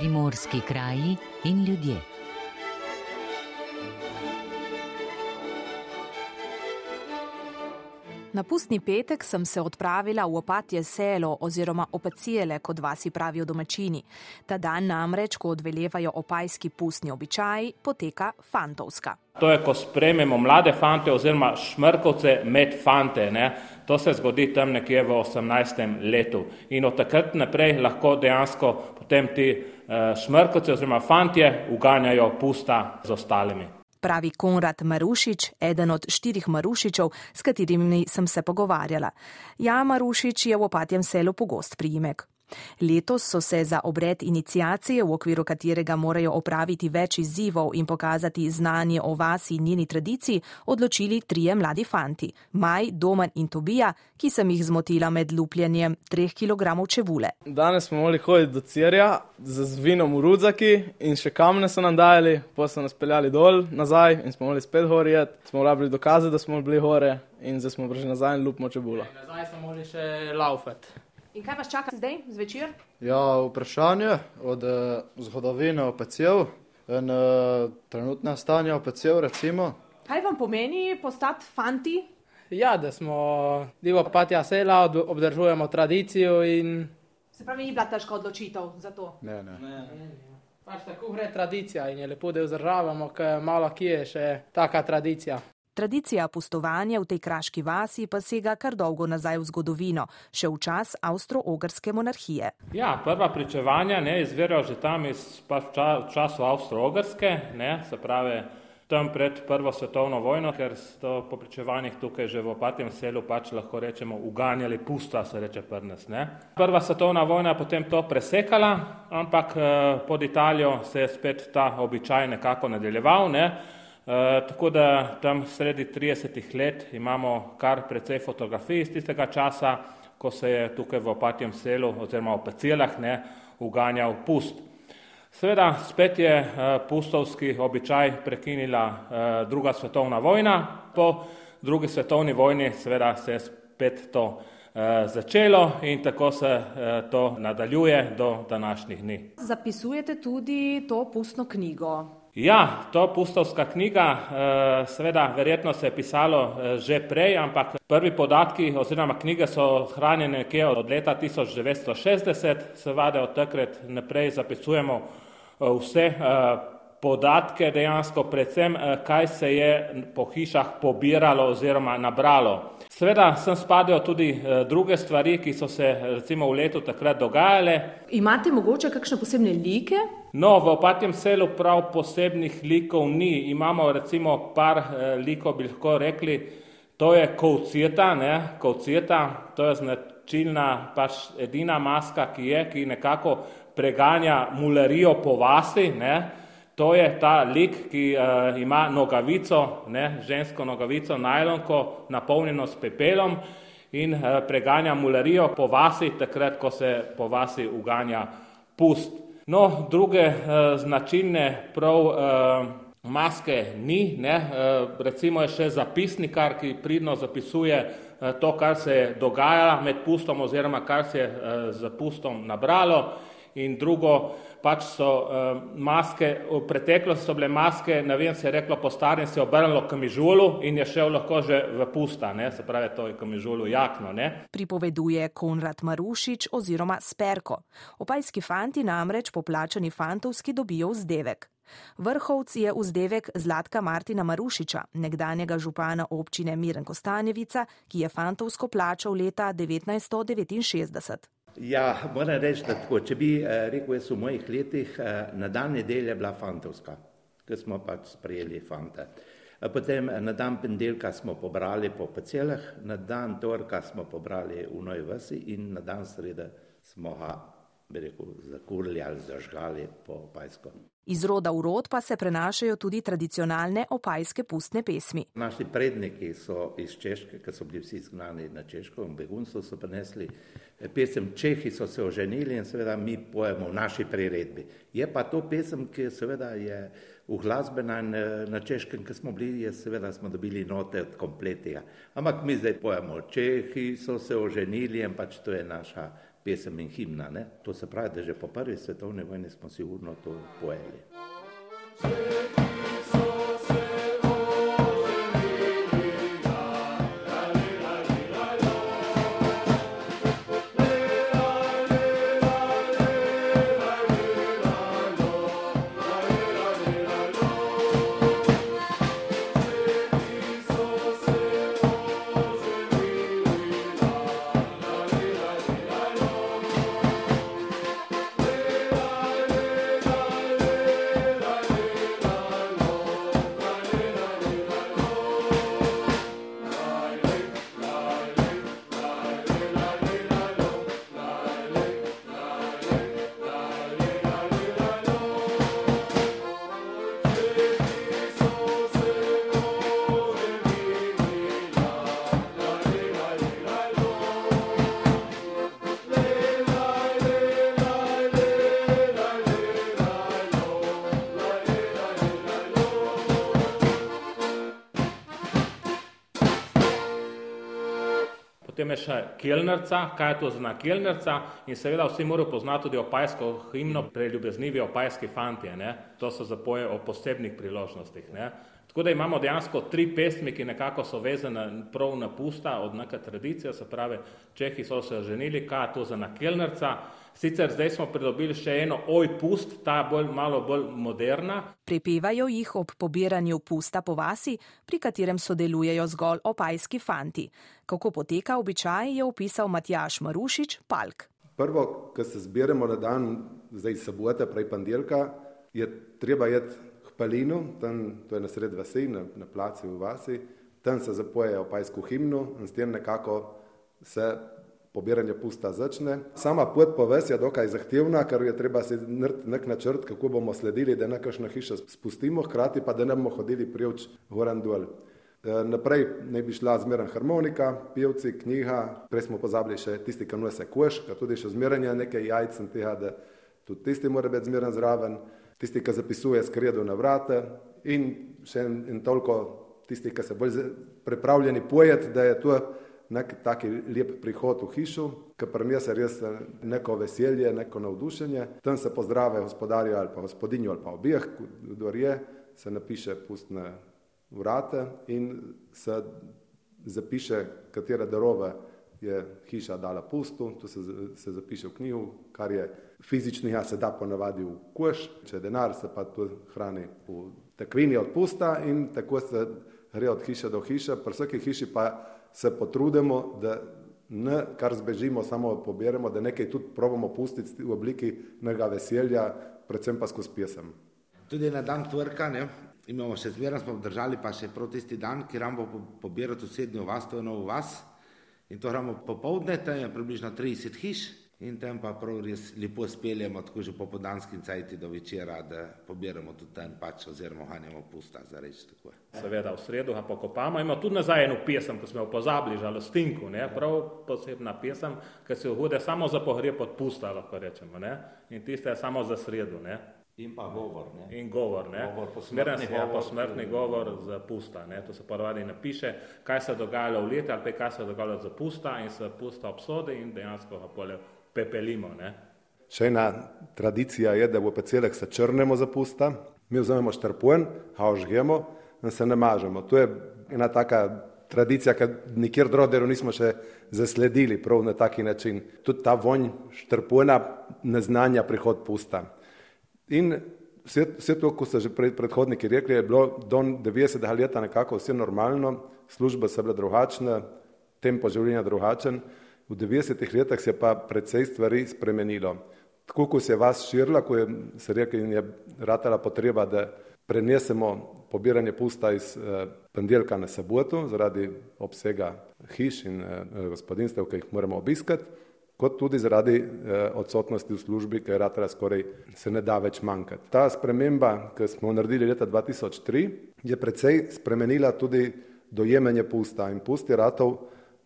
primorski kraji in ljudje. Na pustni petek sem se odpravila v opatje selo oziroma opacijele, kot vasi pravijo domačini. Ta dan namreč, ko odvelevajo opajski pustni običaji, poteka fantovska. To je, ko sprememo mlade fante oziroma šmrkovce med fante. Ne? To se zgodi tam nekje v 18. letu. In od takrat naprej lahko dejansko potem ti uh, šmrkovce oziroma fantje uganjajo pusta z ostalimi pravi Konrad Marušič, eden od štirih Marušičev, s katerimi sem se pogovarjala. Ja, Marušič je v opatjem selu pogost prijimek. Letos so se za obred inicijacije, v okviru katerega morajo opraviti več izzivov in pokazati znanje o vasi in njeni tradiciji, odločili trije mladi fanti: Maj, Domen in Tobija, ki sem jih zmotila med lupljenjem treh kg čebule. Danes smo morali hoditi do Cirja z vinom v Rudzaki in še kamne so nam dajali, pa so nas peljali dol nazaj in smo morali spet horjeti. Smo morali dokazati, da smo bili hore in zdaj smo prišli nazaj in lupimo čebulo. Nazaj smo morali še laufati. In kaj vas čaka zdaj, zvečer? Ja, vprašanje od uh, zgodovine opecev in uh, trenutne stanje opecev. Recimo. Kaj vam pomeni postati fanti? Ja, da smo divo patja sela, obdržujemo tradicijo. In... Se pravi, ni bila težka odločitev za to? Ne, ne. ne, ne. Pač tako gre tradicija in je lepo, da jo zdržavamo, ker malo kje je še taka tradicija. Tradicija pustovanja v tej kraški vasi pa sega kar dolgo nazaj v zgodovino, še v čas avstro-ogrske monarhije. Ja, prva pričevanja ne izvirajo že tam iz pa v času avstro-ogrske, se pravi tam pred prvo svetovno vojno, ker so po pričevanjih tukaj že v opatjem selu pač lahko rečemo uganjali pusta, se reče prnes. Ne. Prva svetovna vojna je potem to presekala, ampak eh, pod Italijo se je spet ta običaj nekako nadaljeval. Ne. Eh, tako da tam sredi 30 let imamo kar precej fotografij iz tistega časa, ko se je tukaj v opatjem selu oziroma v pecilah ne, uganjal pust. Seveda spet je uh, pustovski običaj prekinila uh, druga svetovna vojna, po drugi svetovni vojni seveda se je spet to začelo in tako se to nadaljuje do današnjih dni. Zapisujete tudi to pustno knjigo. Ja, to pustovska knjiga, eh, seveda, verjetno se je pisalo eh, že prej, ampak prvi podatki oziroma knjige so hranjene nekje od leta 1960, seveda od takrat naprej zapisujemo eh, vse podatke dejansko, predvsem kaj se je po hišah pobiralo oziroma nabralo. Seveda sem spadal tudi druge stvari, ki so se recimo v letu takrat dogajale. Imate mogoče kakšne posebne like, No, v opatjem selu prav posebnih likov ni. Imamo recimo par eh, likov, bi lahko rekli, to je kovcijeta, ne, kovcijeta, to je značilna pač edina maska, ki je, ki nekako preganja mulerijo po vasi, ne. To je ta lik, ki uh, ima nogavico, ne, žensko nogavico, najlonko, napolnjeno s pepelom in uh, preganja mulerijo po vasi, takrat, ko se po vasi uganja pust. No, druge uh, značilne prav uh, maske ni, ne? Uh, recimo je še zapisnikar, ki pridno zapisuje uh, to, kar se je dogajalo med pustom oziroma kar se je uh, z pustom nabralo in drugo pač so uh, maske, v preteklosti so bile maske, ne vem, se je reklo po starem, se je obrnilo k mižulu in je šel lahko že v pusta, ne? se pravi, to je k mižulu jakno. Ne? Pripoveduje Konrad Marušič oziroma Sperko. Opajski fanti namreč poplačani fantovski dobijo vzdevek. Vrhovc je vzdevek Zlatka Martina Marušiča, nekdanjega župana občine Miren Kostanjevica, ki je fantovsko plačal leta 1969. Ja, moram reči, da tako, če bi eh, rekel, jaz v mojih letih eh, na dan nedelje bila fantovska, ker smo pač sprejeli fante. Potem eh, na dan pendelka smo pobrali po pecelah, na dan torka smo pobrali v Novi Vasi in na dan sreda smo ga, bi rekel, zakurili ali zažgali po pajsko. Iz roda v rod pa se prenašajo tudi tradicionalne opajske pustne pesmi. Naši predniki so iz Češke, ker so bili vsi izgnani na Češko in begunstvo so prenesli pesem Čehi so se oženili in seveda mi pojemo v naši priredbi. Je pa to pesem, ki seveda je uglasbena in eh, na Češkem, ki smo bili, je seveda smo dobili note od kompletija. Ampak mi zdaj pojemo Čehi so se oženili in pač to je naša pesem in himna. Ne? To se pravi, da že po prvi svetovni vojni smo sigurno to pojeli. Potem je še kelnerca, kaj je to znak kelnerca in seveda vsi morajo poznati tudi opajsko himno, preljubeznivi opajski fantje, ne? to so zapoje o posebnih priložnostih. Ne? Tako da imamo dejansko tri pesmi, ki nekako so vezane prav na pusta od neka tradicija, se pravi, Čehi so se ženili, kaj je to za nakelnerca. Sicer zdaj smo pridobili še eno oj pust, ta bolj, malo bolj moderna. Prepevajo jih ob pobiranju pusta po vasi, pri katerem sodelujejo zgolj opajski fanti. Kako poteka običaj, je opisal Matjaš Marušič, Palk. Prvo, ko se zbiramo na dan, zdaj sobota, prej pandelka, je treba jeti k palinu, tam, to je na sred vasi, na, na placi v vasi, tam se zapoje opajsko himno in s tem nekako se pobiranje pusta začne. Sama pot po ves je dokaj zahtevna, ker je treba si narediti nek načrt, kako bomo sledili, da nekakšno hišo spustimo, hkrati pa da ne bomo hodili privč gor in dol. E, naprej naj bi šla zmeren harmonika, pevci, knjiga, prej smo pozabili še tisti, ki nose koš, ki tudi še zmeranje nekaj jajc in tega, da tudi tisti mora biti zmeren zraven, tisti, ki zapisuje skredo na vrate in še in, in toliko tisti, ki se bolj pripravljeni pojet, da je to nek taki lep prihod v hišo, ki prinese res neko veselje, neko navdušenje. Tam se pozdrave gospodarja ali pa gospodinjo ali pa obeh, kdo je, se napiše pustne vrate in se zapiše, katere darove je hiša dala pustu, to se, se zapiše v knjigu, kar je fizični, ja se da ponavadi v koš, če je denar, se pa to hrani v tekvini od pusta in tako se gre od hiše do hiše, pri vsaki hiši pa se potrudimo, da ne kar zbežimo, samo pobiramo, da nekaj tudi probamo pustiti v obliki nekega veselja, predvsem pa skozi pesem. Tudi na dan tvrka, ne, imamo še zmeraj, smo držali pa še prav tisti dan, ki ramo pobirati v sednjo vas, to je novo vas. In to ramo popovdne, tam je približno 30 hiš, in tam pa prav res lepo speljemo, tako že popodanskim cajti do večera, da pobiramo tudi tam pač oziroma hanjamo pusta, za reči tako. Seveda v sredo ga pokopamo, ima tudi nazaj eno pesem, ko smo jo pozabili, žalostinku, ne, prav posebna pesem, ki se ohode samo za pogreb od pusta, lahko rečemo, ne, in tiste je samo za sredo, ne. In pa govor. Ne? In govor, ne. Govor, posmrtni govor, govor. posmrtni govor za pusta, ne. To se ponovadi napiše, kaj se je dogajalo v leti ali pa kaj se je dogajalo za pusta in se pusta obsodi in dejansko ga pole pepelimo, ne. Še ena tradicija je, da v pecelek se črnemo za pusta, mi vzamemo štrpun, ga ožgemo in se namažemo. To je ena taka tradicija, ki nikjer drugje nismo še zasledili prav na taki način. Tudi ta vonj štrpuna neznanja prihod pusta. In vse, vse to, ko so že pred, predhodniki rekli, je bilo do 90. leta nekako vse normalno, službe so bile drugačne, tempo življenja drugačen. V 90. letih se je pa precej stvari spremenilo. Tako, ko se je vas širila, ko je se rekel in je ratala potreba, da prenesemo pobiranje pusta iz eh, pandelka na soboto zaradi obsega hiš in eh, gospodinstev, ki jih moramo obiskati, kot tudi zaradi eh, odsotnosti v službi, ker ratala skoraj se ne da več manjkati. Ta sprememba, ki smo naredili leta 2003, je precej spremenila tudi dojemanje pusta in pust je ratov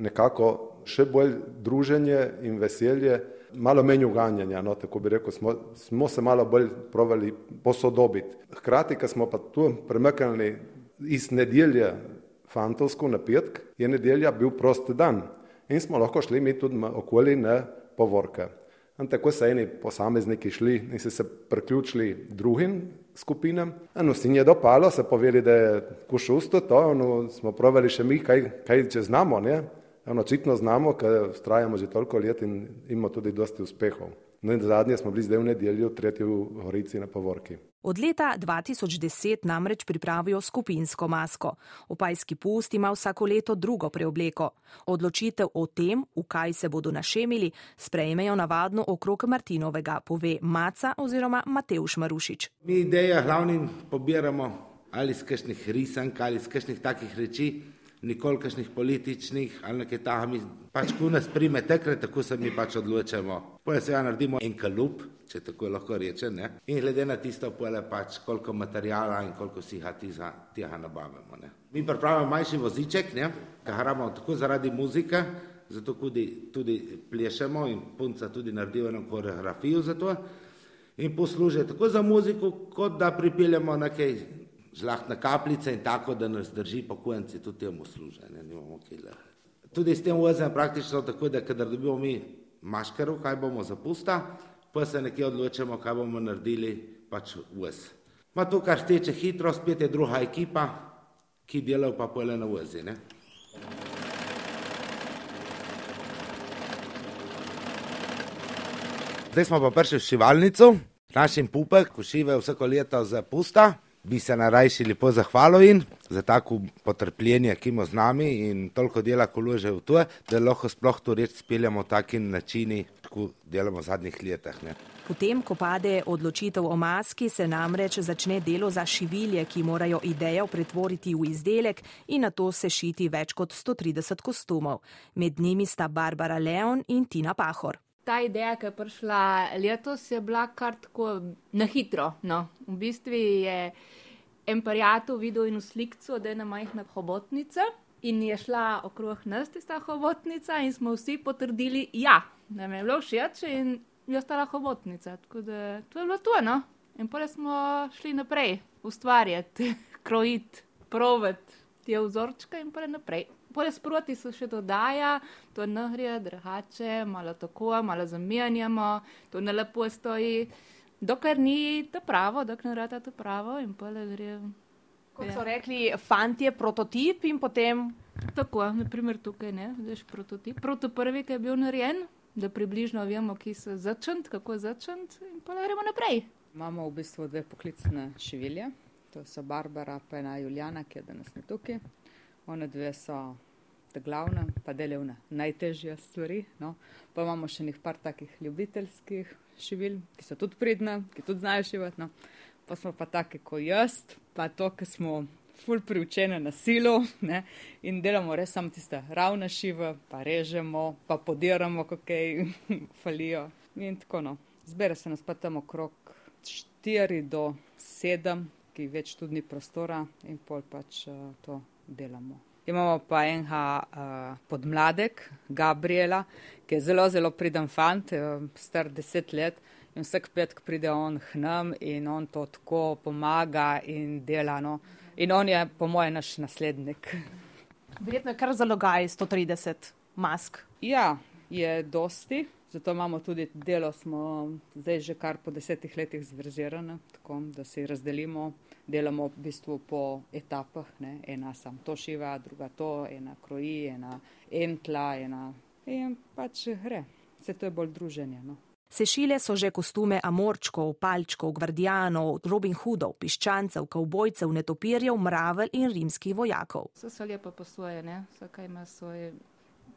nekako še bolj druženje in veselje, malo menj uganjanja, no, tako bi rekel, smo, smo se malo bolj provali posodobiti. Hkrati, ko smo pa tu premaknili iz nedelje fantovsko na petk, je nedelja bil prost dan in smo lahko šli mi tudi okoli na povorke. In tako so eni posamezniki šli in so se priključili drugim skupinam. No, sin je dopalo, se povedali, da je kušusto to, no, smo provali še mi, kaj, kaj če znamo, ne? Ono, očitno znamo, ker strajamo že toliko let in imamo tudi dosti uspehov. No in zadnje smo bili zdaj v nedeljo, tretji v Gorici na povorki. Od leta 2010 namreč pripravijo skupinsko masko. Opajski pust ima vsako leto drugo preobleko. Odločitev o tem, v kaj se bodo našemili, sprejmejo navadno okrog Martinovega, pove Maca oziroma Mateuš Marušič. Mi ideje glavnim pobiramo ali iz kakšnih risank ali iz kakšnih takih reči, nikoli kakšnih političnih ali nekaj takega. Mi pač, ko nas prime takrat, tako se mi pač odločamo. Poje se ja naredimo en kalup, če tako lahko reče, ne? in glede na tisto pole pač, koliko materijala in koliko si ga tega nabavimo. Ne? Mi pripravimo manjši voziček, ne? ga haramo tako zaradi muzike, zato tudi, tudi plešemo in punca tudi naredijo eno koreografijo za to in posluže tako za muziko, kot da pripeljemo nekaj žlahtne kapljice in tako, da nas drži pokojnici tudi temu služe. Ne, tudi s tem vozem praktično tako, da kadar dobimo mi maškero, kaj bomo zapusta, pa se nekje odločimo, kaj bomo naredili pač voz. Ma to, kar steče hitro, spet je druga ekipa, ki dela pa pole na vozi. Ne. Zdaj smo pa prišli v šivalnico, našim pupek, ko šive vsako leto za pusta bi se narajši lepo zahvalil za tako potrpljenje, ki ima z nami in toliko dela, ko lože v to, da lahko sploh to reč speljamo taki načini, kot delamo v zadnjih letih. Potem, ko pade odločitev o maski, se namreč začne delo za šivilje, ki morajo idejo pretvoriti v izdelek in na to se šiti več kot 130 kostumov. Med njimi sta Barbara Leon in Tina Pahor ta ideja, ki je prišla letos, je bila kar tako na hitro. No. V bistvu je en parijatu videl in uslikcu, da je ena majhna hobotnica in je šla okrog nas tista hobotnica in smo vsi potrdili, ja, da nam je bilo všeč in je ostala hobotnica. Tako da to je bilo to, no. In potem smo šli naprej, ustvarjati, krojiti, provati te vzorčke in potem naprej. Poleg sproti se še dodaja, to nahrije, drugače, malo tako, malo zamenjamo, to ne lepo stoji, dokler ni to pravo, dokler ne rata to pravo in poleg gre. Kot so rekli, fant je prototip in potem. Tako, naprimer tukaj, ne, veš, prototip. Proto prvi, ki je bil narejen, da približno vemo, ki so začent, kako začent in poleg gremo naprej. Imamo v bistvu dve poklicne šivilje, to so Barbara pa ena Juliana, ki je danes ne tukaj. One dve so te glavne, pa delovne, najtežje stvari. No. Pa imamo še nekaj takih ljubiteljskih šivil, ki so tudi pridne, ki tudi znajo šivati. No. Pa smo pa taki kot jaz, pa to, ki smo ful priučene na silo ne. in delamo res samo tiste ravne šive, pa režemo, pa podiramo, kaj falijo. In tako no. Zbere se nas pa tam okrog 4 do 7, ki več tudi ni prostora in pol pač uh, to delamo. Imamo pa enega uh, podmladek, Gabriela, ki je zelo, zelo priden fant, star deset let in vsak petek pride on k nam in on to tako pomaga in dela. No. In on je, po mojem, naš naslednik. Verjetno je kar zalogaj 130 mask. Ja, je dosti. Zato imamo tudi delo, smo zdaj že kar po desetih letih zverzirane, tako da si razdelimo delamo v bistvu po etapah. Ne? Ena sam to šiva, druga to, ena kroji, ena entla, ena in pač gre. Vse to je bolj druženje. No? Sešile so že kostume amorčkov, palčkov, gvardijanov, Robin Hoodov, piščancev, kavbojcev, netopirjev, mravelj in rimskih vojakov. Vse so lepo posvojene, vsaka ima svoje.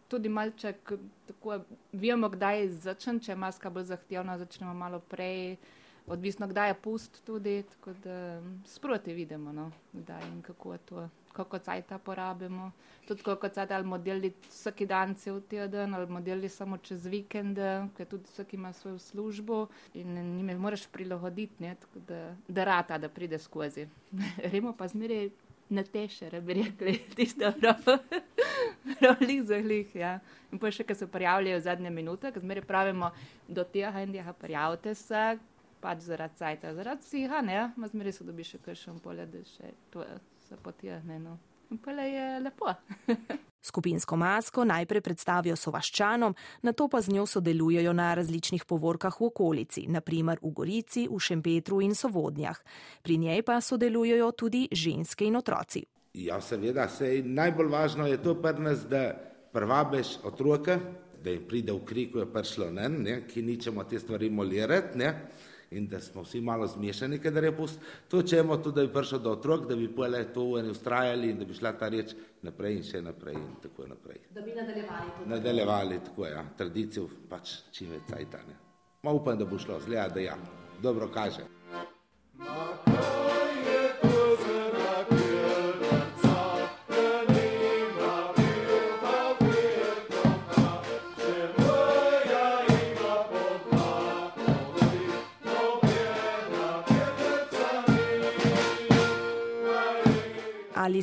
Tudi malček, tako vemo, kdaj začne, če je maska bolj zahtevna, začnemo malo prej odvisno, kdaj je pust, tudi da sproti vidimo, no, kdaj in kako je to, kako cajta porabimo. Tudi kako cajta ali modeli vsak dan cel teden ali modeli samo čez vikend, ker tudi vsak ima svojo službo in njime moraš prilagoditi, ne, da, da rata, da pride skozi. Remo pa zmeraj na teše, da bi rekli, tisto prav, pravlih zahlih, ja. In pa še, ker se prijavljajo zadnje minute, ker zmeraj pravimo do tega tega prijavite se, pač zaradi cajta, zaradi psiha, ne, ma zmeri se dobi še kakšen polje, da še to se potjehne, no. Pa le je lepo. Skupinsko masko najprej predstavijo sovaščanom, na to pa z njo sodelujejo na različnih povorkah v okolici, naprimer v Gorici, v Šempetru in Sovodnjah. Pri njej pa sodelujejo tudi ženske in otroci. Ja, seveda, sej najbolj važno je to prnes, da prvabiš otroke, da jim pride v krik, ko je prišlo nen, ne, ki ničemo te stvari molirati, ne, in da smo vsi malo zmešani, kadar je pust. To čemo tudi, da bi prišel do otrok, da bi pole to eni ustrajali in da bi šla ta reč naprej in še naprej in tako naprej. Da bi nadaljevali tudi. Nadaljevali, tako ja, tradicijo pač čim več cajtane. Ma upam, da bo šlo, zgleda, da ja, dobro kaže. Ali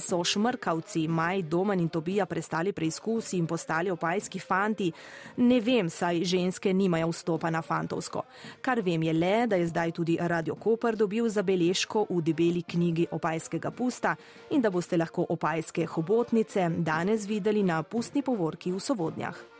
so šmrkavci Maj, Domen in Tobija prestali preizkusi in postali opajski fanti, ne vem, saj ženske nimajo vstopa na fantovsko. Kar vem je le, da je zdaj tudi Radio Koper dobil zabeležko v debeli knjigi opajskega pusta in da boste lahko opajske hobotnice danes videli na pustni povorki v Sovodnjah.